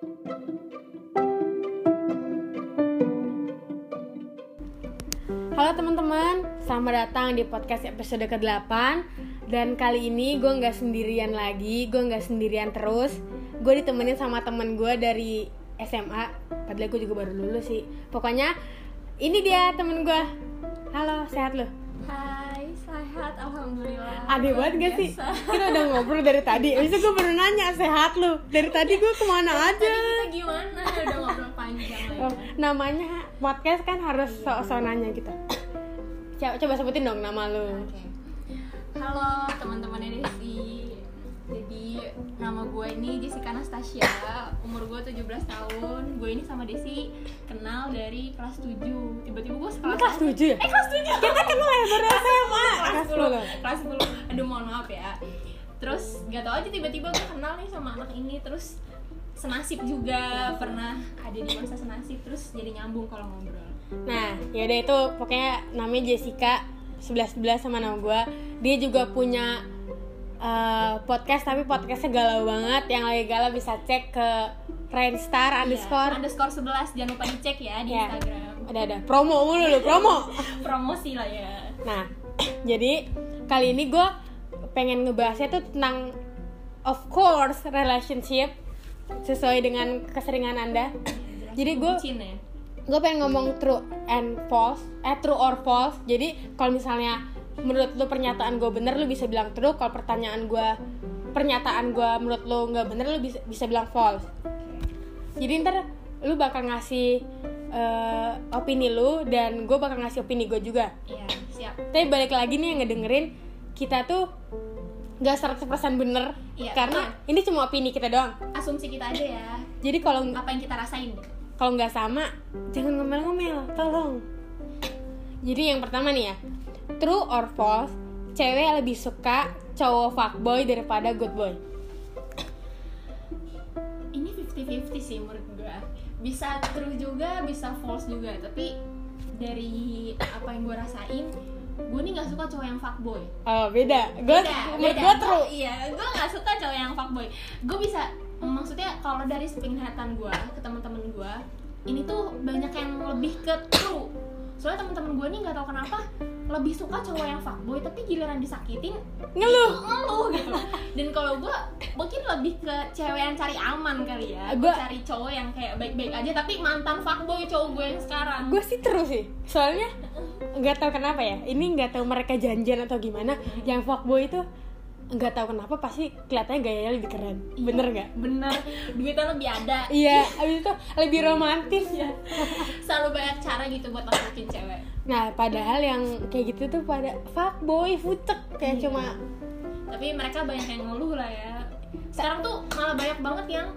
Halo teman-teman, selamat datang di podcast episode ke-8 Dan kali ini gue nggak sendirian lagi, gue nggak sendirian terus. Gue ditemenin sama temen gue dari SMA Padahal gue juga baru lulus sih. Pokoknya ini dia temen gue Halo, sehat lo? Aneh banget gak sih? Kita udah ngobrol dari tadi Abis itu gue baru nanya, sehat lo? Dari tadi gue ke mana aja? Tadi kita gimana? Udah ngobrol panjang. Oh, namanya podcast kan harus sok-sok nanya gitu coba, coba sebutin dong nama lu Oke. Halo teman-teman Desi. Nama gue ini Jessica Anastasia, umur gue 17 tahun. Gue ini sama Desi kenal dari kelas 7. Tiba-tiba gue sekelas kelas 7 ya? Eh kelas 7. Kita kan lu ya baru SMA. kelas Kelas 10 kelas 10 aduh mohon maaf ya. Terus gak tau aja tiba-tiba gue kenal nih sama anak ini. Terus senasib juga. Pernah ada di masa senasib terus jadi nyambung kalau ngobrol. Nah, yaudah itu. Pokoknya namanya Jessica 11-11 sama nama gue Dia juga punya eh, podcast tapi podcastnya galau banget. Yang lagi galau bisa cek ke Rainstar underscore Iya, underscore. 11 jangan lupa dicek ya di Ya. Instagram. Ada ada promo mulu lu promo. Promosi lah ya. Nah, jadi kali ini gue pengen ngebahasnya tuh tentang of course relationship sesuai dengan keseringan anda. Jadi gue ya? gue pengen ngomong true and false, eh true or false. Jadi kalau misalnya menurut lu pernyataan gue bener, lu bisa bilang true. Kalau pertanyaan gue pernyataan gue menurut lu nggak bener, lu bisa bisa bilang false. Jadi ntar lu bakal ngasih eh, opini lu dan gue bakal ngasih opini gue juga. iya siap Tapi balik lagi nih yang ngedengerin kita tuh nggak 100% bener Iya, karena iya. ini cuma opini kita doang. asumsi kita aja ya Jadi kalau apa yang kita rasain kalau nggak sama jangan ngomel-ngomel, tolong. Jadi yang pertama nih ya, true or false, cewek lebih suka cowok fuckboy daripada good boy. ini 50-50 sih menurut gue bisa true juga bisa false juga. Tapi dari apa yang gue rasain gue nih nggak suka cowok yang fuckboy. Oh beda, gue beda gue true. iya gue nggak suka cowok yang fuckboy. Gue bisa maksudnya kalau dari penglihatan gue ke teman-teman gue ini tuh banyak yang lebih ke true. Soalnya teman-teman gue nih nggak tahu kenapa lebih suka cowok yang fuckboy tapi giliran disakitin Ngeluh. ngeluh gitu dan kalau gue mungkin lebih ke cewek yang cari aman kali ya gue cari cowok yang kayak baik-baik aja tapi mantan fuckboy cowok gue yang sekarang Gue sih true sih, soalnya nggak tahu kenapa ya. Ini nggak tahu mereka janjian atau gimana. Yang fuckboy itu nggak tahu kenapa pasti kelihatannya gayanya lebih keren. Bener nggak? bener duitnya lebih ada Iya, abis itu lebih romantis ya. selalu banyak cara gitu buat naklukin cewek Nah, padahal yang kayak gitu tuh pada fuckboy, fucek kayak Iya. cuma tapi mereka banyak yang ngeluh lah ya sekarang tuh malah banyak banget yang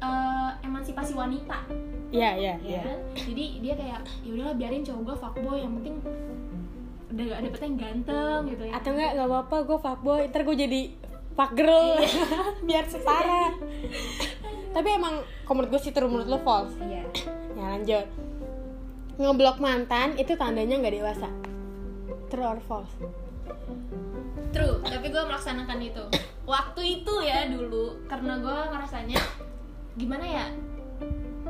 eh, emansipasi wanita ya ya ya ya. kan? jadi dia kayak ya udahlah biarin cowok gue fuckboy yang penting udah gak dapetnya yang ganteng gitu ya Atau enggak nggak apa-apa gue fuckboy, ntar gue jadi fuck girl biar setara. Tapi emang menurut gue sih true menurut lo false. iya Ya lanjut. Ngeblok mantan itu tandanya nggak dewasa. True or false? True, tapi gue melaksanakan itu Waktu itu ya dulu Karena gue ngerasanya Gimana ya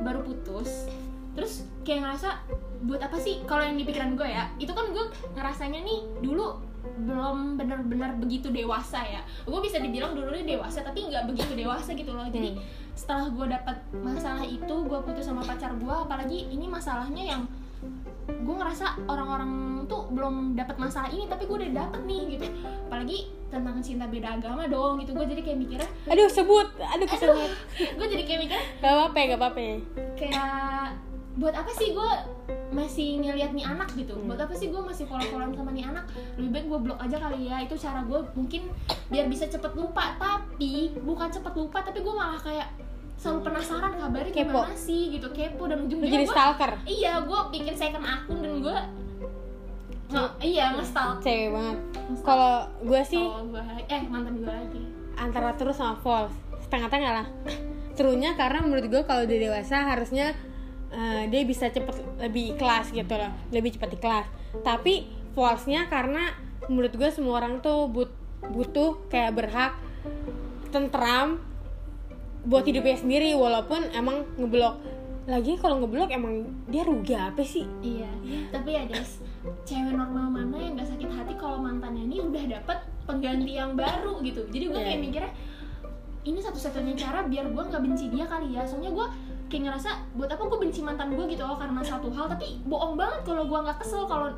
Baru putus Terus kayak ngerasa Buat apa sih Kalau yang di pikiran gue ya Itu kan gue ngerasanya nih Dulu belum benar-benar begitu dewasa ya gue bisa dibilang dulu nih dewasa tapi nggak begitu dewasa gitu loh jadi Hmm. setelah gue dapat masalah itu gue putus sama pacar gue apalagi ini masalahnya yang gue ngerasa orang-orang tuh belum dapat masalah ini tapi gue udah dapet nih gitu apalagi tentang cinta beda agama dong gitu gue jadi kayak mikirnya Aduh sebut, aduh kesebut. gue jadi kayak mikirnya Gak apa-apa, ya, gak apa-apa. ya. kayak buat apa sih gue masih ngeliat nih anak gitu? Hmm. buat apa sih gue masih follow followan sama nih anak? Lebih baik gue blok aja kali ya. Itu cara gue mungkin biar bisa cepet lupa. Tapi bukan cepet lupa tapi gue malah kayak selalu penasaran kabarnya Kepo. gimana sih gitu kepo. Dan Lu ujung-ujungnya jadi stalker. iya gue bikin second akun dan gue nge- iya nge-stalk. Cewek banget. Kalau gue sih gue eh mantan gue lagi. antara true sama false. Setengah-tengah lah. True-nya karena menurut gue kalau dia dewasa harusnya eh, dia bisa cepet lebih ikhlas gitu loh lebih cepat ikhlas tapi false-nya karena menurut gue semua orang tuh but- butuh kayak berhak tentram buat hidupnya sendiri walaupun emang ngeblok lagi kalau ngeblok emang dia rugi apa sih Iya, tapi ya Des, cewek normal mana yang gak sakit hati kalau mantannya ini udah dapet pengganti yang baru gitu. Jadi gue Iya. kayak mikirnya ini satu-satunya cara biar gue nggak benci dia kali ya. Soalnya gue kayak ngerasa buat apa gue benci mantan gue gitu loh karena satu hal. Tapi bohong banget kalau gue nggak kesel kalau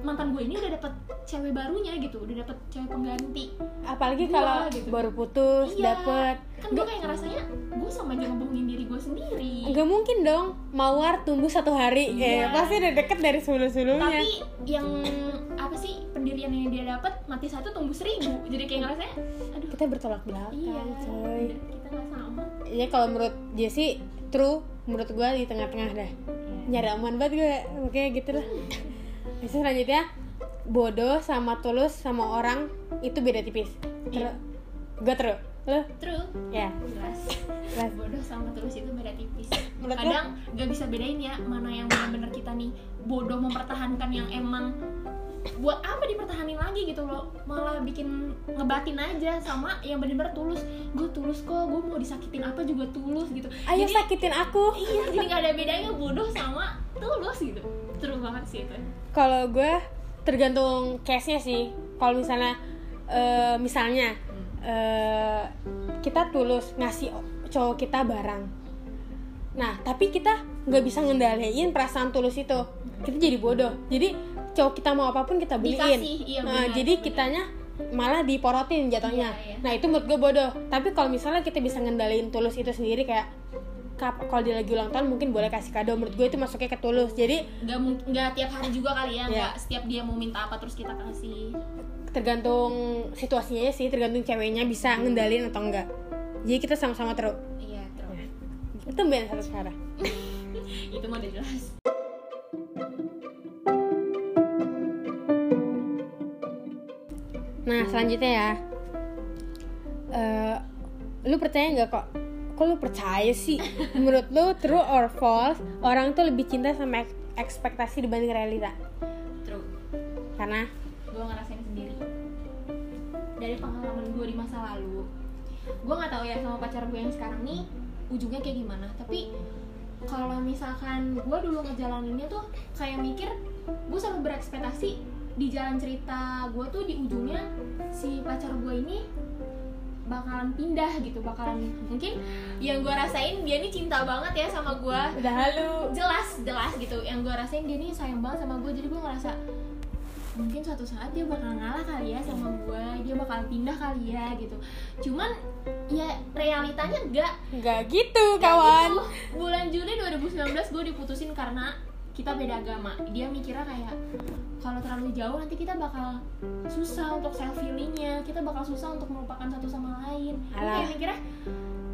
mantan gue ini udah dapet cewek barunya gitu udah dapet cewek pengganti. Apalagi Gua kalau gitu. baru putus Iya. dapet. kan gue kayak ngerasanya gue sama aja ngebohongin diri gue sendiri. Nggak mungkin dong mawar tumbuh satu hari. Eh Iya. pasti udah deket dari sebelum sebelumnya tapi yang apa sih pendirian yang dia dapat mati satu tumbuh seribu. Jadi kayak ngerasanya aduh. Kita bertolak belakang iya coy sama ya kalau menurut Jesse true. Menurut gua di tengah-tengah dah. Nyari aman banget gue oke gitu lah. Terus selanjutnya bodoh sama tulus sama orang itu beda tipis. Iya. terus gue terus lo true. Ya jelas. Jelas. bodoh sama tulus itu beda tipis. Menurut kadang nggak bisa bedain ya mana yang benar-benar kita nih bodoh mempertahankan yang emang buat apa dipertahanin lagi gitu loh. Malah bikin ngebatin aja sama yang bener-bener tulus. gue tulus kok gue mau disakitin apa juga tulus gitu. Ayo Jadi- sakitin aku. iya jadi nggak ada bedanya bodoh sama tulus gitu. True banget sih itu. Kalau gue tergantung case nya sih. Kalau misalnya eh, misalnya eh, kita tulus ngasih cowok kita barang. Nah tapi kita nggak bisa ngendaliin perasaan tulus itu. Kita jadi bodoh. Jadi cowok kita mau apa pun kita beliin. Dikasih, iya nah, benar, jadi benar. kitanya malah diporotin jatuhnya. Iya, iya. nah itu menurut gue bodoh. Tapi kalau misalnya kita bisa ngendaliin tulus itu sendiri kayak kalau dia lagi ulang tahun mungkin boleh kasih kado. Menurut gue itu masuknya ke tulus. Jadi nggak nggak tiap hari juga kali ya nggak setiap dia mau minta apa terus kita kasih. Tergantung situasinya sih tergantung ceweknya bisa ngendalin atau enggak jadi kita sama-sama terus. Iya terus. Itu band satu suara itu mah udah jelas nah selanjutnya ya. Eh, lu percaya nggak kok? Kok lu percaya sih? Menurut lu true or false orang tuh lebih cinta sama ek- ekspektasi dibanding realita? True. Karena? Gue ngerasain sendiri. Dari pengalaman gue di masa lalu gue nggak tahu ya sama pacar gue yang sekarang nih ujungnya kayak gimana. Tapi kalau misalkan gue dulu ngejalaninnya tuh kayak mikir gue selalu berekspektasi di jalan cerita gue tuh di ujungnya si pacar gue ini bakalan pindah gitu bakalan mungkin yang gue rasain dia nih cinta banget ya sama gue udah halu. Jelas jelas gitu. Yang gue rasain dia nih sayang banget sama gue jadi gue ngerasa mungkin suatu saat dia bakal ngalah kali ya sama gue dia bakal pindah kali ya gitu. Cuman ya realitanya enggak nggak gitu kawan. Gitu. bulan Juli 2019 gue diputusin karena kita beda agama. Dia mikirnya kayak kalau terlalu jauh nanti kita bakal susah untuk self healingnya kita bakal susah untuk melupakan satu sama lain. Gue Alah. kayak mikirnya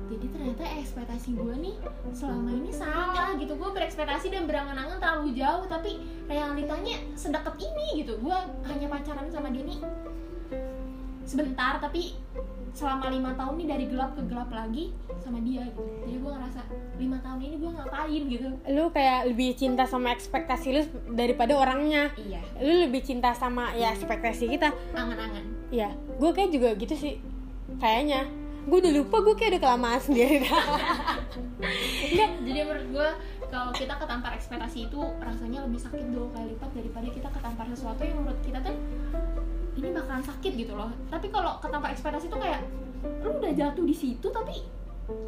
jadi ternyata ekspektasi gue nih selama ini salah gitu. Gue berekspektasi dan berangan-angan terlalu jauh tapi realitanya sedekat ini gitu. Gue hanya pacaran sama dia nih sebentar tapi selama lima tahun nih dari gelap ke gelap lagi sama dia gitu. Jadi gue ngerasa lima tahun ini gue ngapain gitu. Lu kayak lebih cinta sama ekspektasi lu daripada orangnya. Iya. Lu lebih cinta sama ya ekspektasi kita. Angan-angan. Ya gue kayak juga gitu sih kayaknya. Gue udah lupa gue kayak udah kelamaan sendiri dah. Enggak, jadi menurut gue kalau kita ketampar ekspektasi itu rasanya lebih sakit dua kali lipat daripada kita ketampar sesuatu yang menurut kita tuh ini bakalan sakit gitu loh. Tapi kalau ketampar ekspektasi itu kayak lu udah jatuh di situ tapi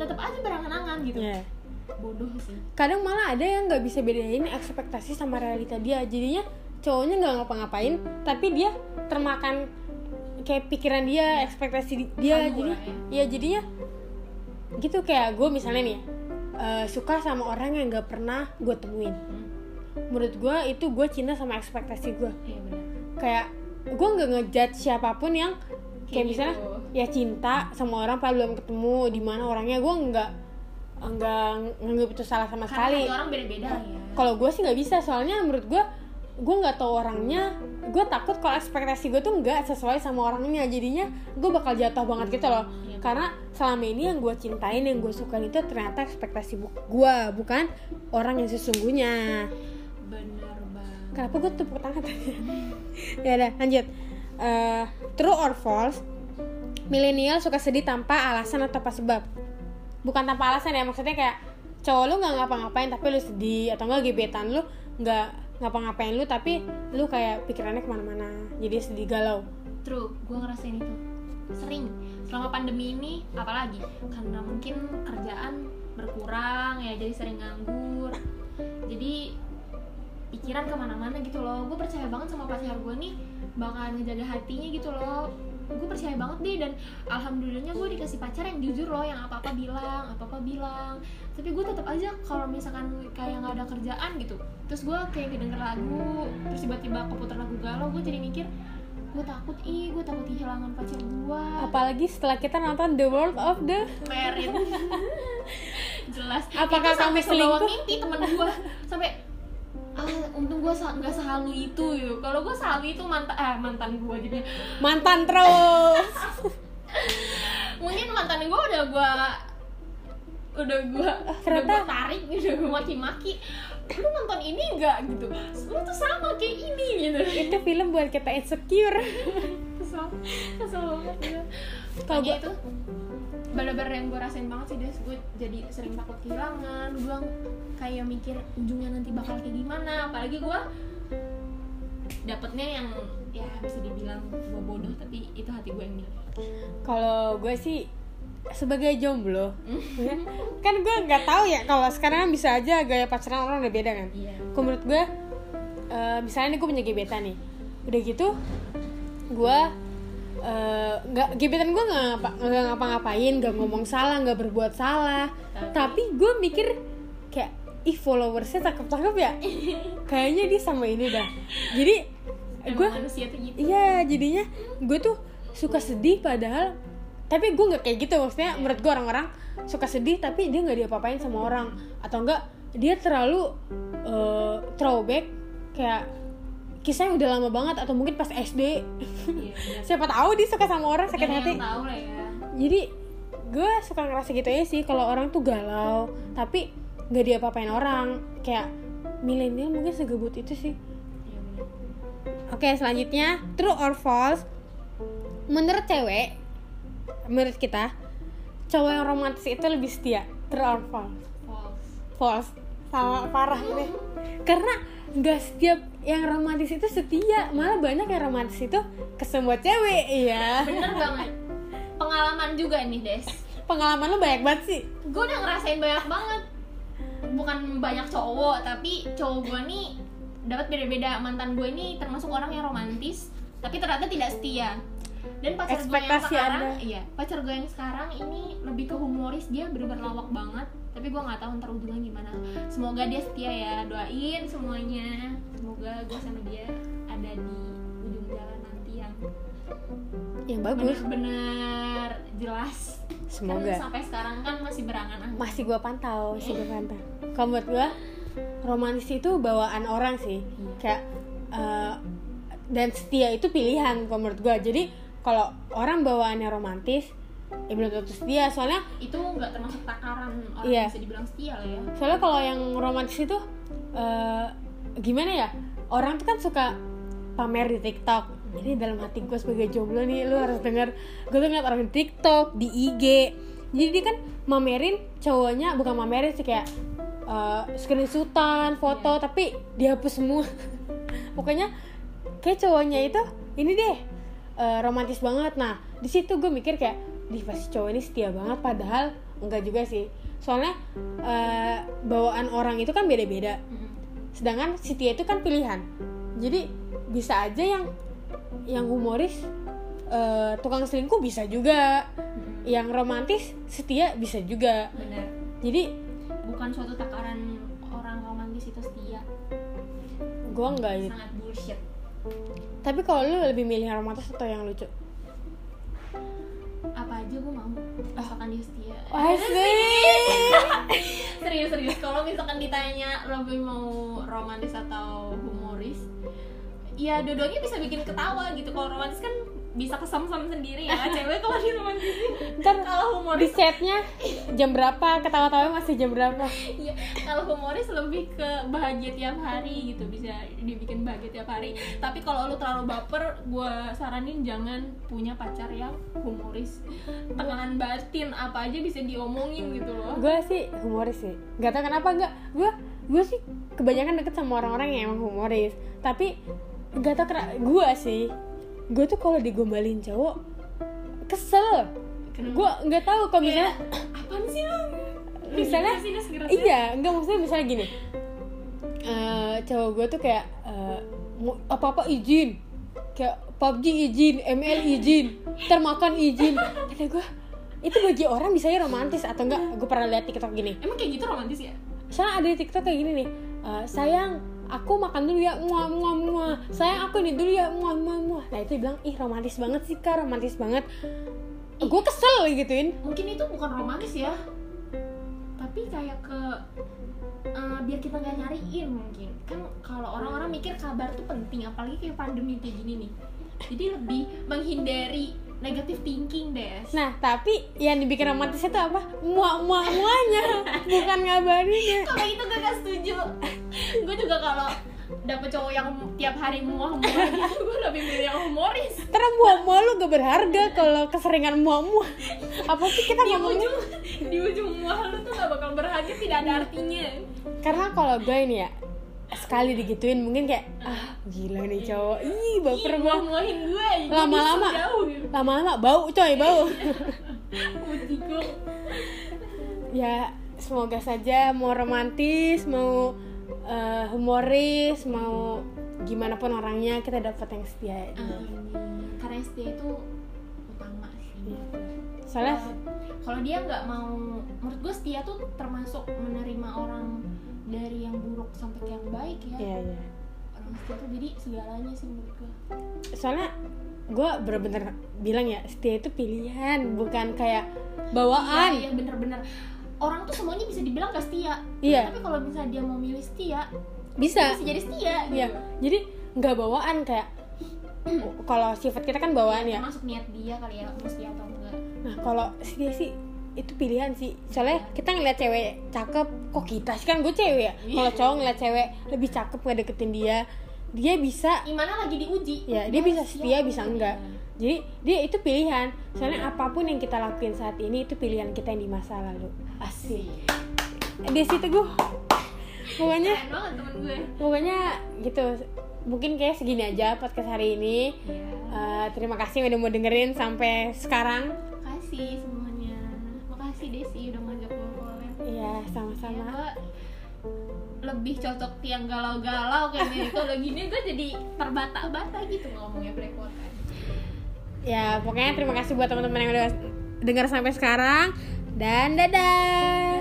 tetap aja berangan-angan gitu. Ya. bodoh sih. Kadang malah ada yang nggak bisa bedain ekspektasi sama realita dia. Jadinya cowoknya nggak ngapa-ngapain tapi dia termakan kayak pikiran dia ekspektasi di- dia. Halu jadi lah ya. jadinya gitu. Kayak gue misalnya nih eh, suka sama orang yang nggak pernah gue temuin. Hmm, menurut gue itu gue cinta sama ekspektasi gue iya kayak gue nggak ngejudge siapa pun yang kayak Kayak misalnya gitu. ya cinta sama orang padahal belum ketemu di mana orangnya. Gue nggak nggak nganggap itu salah sama karena sekali. orang beda-beda ya. Kalau gue sih nggak bisa soalnya menurut gue gue nggak tahu orangnya. Gue takut kalau ekspektasi gue tuh nggak sesuai sama orangnya. Jadinya gue bakal jatuh banget gitu loh. Iya. karena selama ini yang gue cintain yang gue suka itu ternyata ekspektasi gue bukan orang yang sesungguhnya kenapa gue tepuk tangan? Ya udah lanjut. Eh, true or false milenial suka sedih tanpa alasan atau apa sebab bukan tanpa alasan ya maksudnya kayak cowok lu nggak ngapa-ngapain tapi lu sedih atau enggak gebetan lu nggak ngapa-ngapain lu tapi lu kayak pikirannya ke mana-mana jadi sedih galau. True, gue ngerasain itu. Sering. Selama pandemi ini apalagi? Karena mungkin kerjaan berkurang ya jadi sering nganggur. Jadi pikiran ke mana-mana gitu loh. Gue percaya banget sama pacar gue nih bakalan ngejaga hatinya gitu loh. Gue percaya banget deh dan alhamdulillahnya gue dikasih pacar yang jujur loh yang apa apa bilang apa apa bilang. Tapi gue tetap aja kalau misalkan kayak nggak ada kerjaan gitu terus gue kayak ngedenger lagu terus tiba-tiba keputar lagu galau gue jadi mikir gue takut ih gue takut kehilangan pacar gue apalagi setelah kita nonton The World of the merit. Jelas. Apakah Itu sampai selingkuh? mimpi temen gue sampai ah untung gue nggak sehalu itu gitu kalau gue sehalu itu mantan eh mantan gue jadi. Mantan terus. Mungkin mantan gue udah gue udah gue udah gue tarik udah gue maki-maki. Lu nonton ini enggak gitu? Lu tuh sama kayak ini gitu. Itu film buat kita insecure. Kesel kesel banget gue Kalau Pokoknya gua- itu bener-bener yang gue rasain banget sih Des. Gue jadi sering takut kehilangan. Gue kayak mikir ujungnya nanti bakal kayak gimana. Apalagi gue dapetnya yang ya bisa dibilang gue bodoh tapi itu hati gue yang milih. Kalau gue sih sebagai jomblo kan gue nggak tahu ya kalau sekarang bisa aja gaya pacaran orang udah beda kan? Iya. Kalau menurut gue eh, misalnya nih gue punya gebetan nih. Udah gitu gue eh, nggak gebetan gue nggak nggak ngapa-ngapain nggak ngomong salah nggak berbuat salah. Tapi- tapi gue mikir kayak ih followersnya cakep-cakep ya? Kayaknya dia sama ini dah. Jadi gue gitu. Iya, jadinya gue tuh suka sedih padahal tapi gue nggak kayak gitu. Maksudnya menurut gue orang-orang suka sedih tapi dia nggak diapa-apain sama orang. Atau enggak dia terlalu eh, throwback kayak kisahnya udah lama banget atau mungkin pas SD iya siapa tahu dia suka sama orang sakit hati tahu lah ya jadi gue suka ngerasa gitu aja sih kalau orang tuh galau tapi nggak diapa-apain orang kayak milenial mungkin segebut itu sih. Oke, selanjutnya true or false? Menurut cewek, menurut kita, cowok yang romantis itu lebih setia. True or false? false False. Sama parah ini. Karena nggak setiap yang romantis itu setia, malah banyak yang romantis itu ke semua cewek. Iya. bener banget pengalaman juga nih Des Pengalaman lu banyak banget sih. gue udah ngerasain banyak banget bukan banyak cowok tapi cowok gue nih dapat beda-beda mantan gue ini termasuk orang yang romantis tapi ternyata tidak setia dan pacar gue yang sekarang Anda. iya pacar gue yang sekarang ini lebih ke humoris dia bener lawak banget tapi gue nggak tahu ntar ujungnya gimana semoga dia setia ya doain semuanya semoga gue sama dia ada di ujung jalan nanti yang Yang bagus. bener-bener jelas Semoga. kan sampai sekarang kan masih berangan-angan Masih gua pantau, masih gua pantau. Kalau menurut gua romantis itu bawaan orang sih. Kayak eh, dan setia itu pilihan kalau menurut gua. Jadi kalau orang bawaannya romantis, ya belum tentu setia. Soalnya itu nggak termasuk takaran orang Iya. bisa dibilang setia lah ya soalnya kalau yang romantis itu eh, gimana ya? Orang tuh kan suka pamer di TikTok. Jadi dalam hati gue sebagai jomblo nih, lu harus denger gue tuh ngeliat orang di TikTok, di IG. Jadi dia kan mamerin cowoknya bukan mamerin sih kayak eh, screenshotan, foto tapi dihapus semua. Pokoknya kayak cowoknya itu ini deh eh, romantis banget. Nah di situ gue mikir kayak di pasti cowok ini setia banget. Padahal enggak juga sih. Soalnya eh, bawaan orang itu kan beda-beda. Sedangkan setia itu kan pilihan. Jadi bisa aja yang yang humoris eh, tukang selingkuh bisa juga. Yang romantis setia bisa juga. Bener. Jadi bukan suatu takaran orang romantis itu setia. Gua nggak ini sangat bullshit tapi kalau lu lebih milih romantis atau yang lucu? Apa aja gue mau. Asalkan dia setia. Asik serius serius. Kalau misalkan ditanya lebih mau romantis atau humoris ya dua-duanya bisa bikin ketawa gitu. Kalau romantis kan bisa kesem-sem sendiri ya. Cewek kalau di romantisin ntar kalau di humoris setnya jam berapa? Ketawa-tawa masih jam berapa? Iya, kalau humoris lebih ke bahagia tiap hari gitu bisa dibikin bahagia tiap hari. Tapi kalau lu terlalu baper, gue saranin jangan punya pacar yang humoris. Tekanan batin apa aja bisa diomongin gitu loh. gue sih humoris sih. Nggak tau kenapa nggak. Gue gue sih kebanyakan deket sama orang-orang yang emang humoris. Tapi nggak tau gue sih gue tuh kalau digombalin cowok kesel. Gue nggak tahu kalau misalnya Apaan sih lu? misalnya iya nggak maksudnya misalnya gini. Eh cowok gue tuh kayak apa apa izin. Kayak PUBG izin ML izin termakan izin. Kata gue itu bagi orang bisanya romantis atau enggak gue pernah lihat tiktok gini. Emang kayak gitu romantis ya? soalnya ada di tiktok kayak gini nih eh, sayang aku makan dulu ya muah muah muah sayang aku ini dulu ya muah muah muah nah itu bilang ih romantis banget sih kak romantis banget. Gue kesel gituin. Mungkin itu bukan romantis ya. Tapi kayak ke eh, biar kita nggak nyariin mungkin. Kan kalau orang-orang mikir kabar tuh penting apalagi kayak pandemi kayak gini nih. Jadi lebih menghindari negatif thinking deh Nah, tapi yang dibikin romantis itu apa? Muak muak muanya, bukan ngabarinnya. kalau itu gue gak setuju gue juga kalau dapet cowok yang tiap hari muah muah gitu gue lebih milih yang humoris Karena muak lu gak berharga kalau keseringan muak. Apa sih kita di ngomongnya? ujung di ujung muah lu tuh gak bakal berharga tidak ada artinya Karena kalau gue ini ya sekali digituin mungkin kayak ah gila nih cowok ih baper banget muah-muahin gue Lama-lama. lama-lama bau coy bau ya semoga saja mau romantis mau eh, humoris mau gimana pun orangnya kita dapat yang setia. Amin. karena setia itu utama sih. Soalnya Kalau- kalau dia nggak mau menurut gue setia tuh termasuk menerima orang dari yang buruk sampai ke yang baik ya. Ya ya orang setia tuh jadi segalanya sih menurut gue soalnya gue bener-bener bilang ya setia itu pilihan bukan kayak bawaan. Iya, iya bener-bener orang tuh semuanya bisa dibilang gak setia Iya. tapi kalau misalnya dia mau milih setia bisa bisa jadi setia gitu Iya, jadi nggak bawaan kayak kalau sifat kita kan bawaan ya. termasuk niat dia kali ya mau setia atau enggak Nah kalau setia sih itu pilihan sih. Soalnya kita ngeliat cewek cakep, kok kita sih kan gue cewek ya. Kalau cowok ngeliat cewek lebih cakep nggak deketin dia, dia bisa Imana lagi diuji ya dia bisa setia bisa enggak. Jadi dia itu pilihan. Soalnya apa pun yang kita lakuin saat ini itu pilihan kita yang di masa lalu. Asik. Di situ gue pokoknya pokoknya gitu. Mungkin kayak segini aja podcast hari ini. Iya. Eh, terima kasih udah mau dengerin sampai sekarang. Makasih semuanya. Makasih Desi udah ngajak collab iya Ya, sama-sama gue lebih cocok yang galau-galau kayaknya. Kalau gini gue jadi terbata-bata gitu ngomongnya belepotan ya pokoknya terima kasih buat teman-teman yang udah denger sampai sekarang. Dan dadah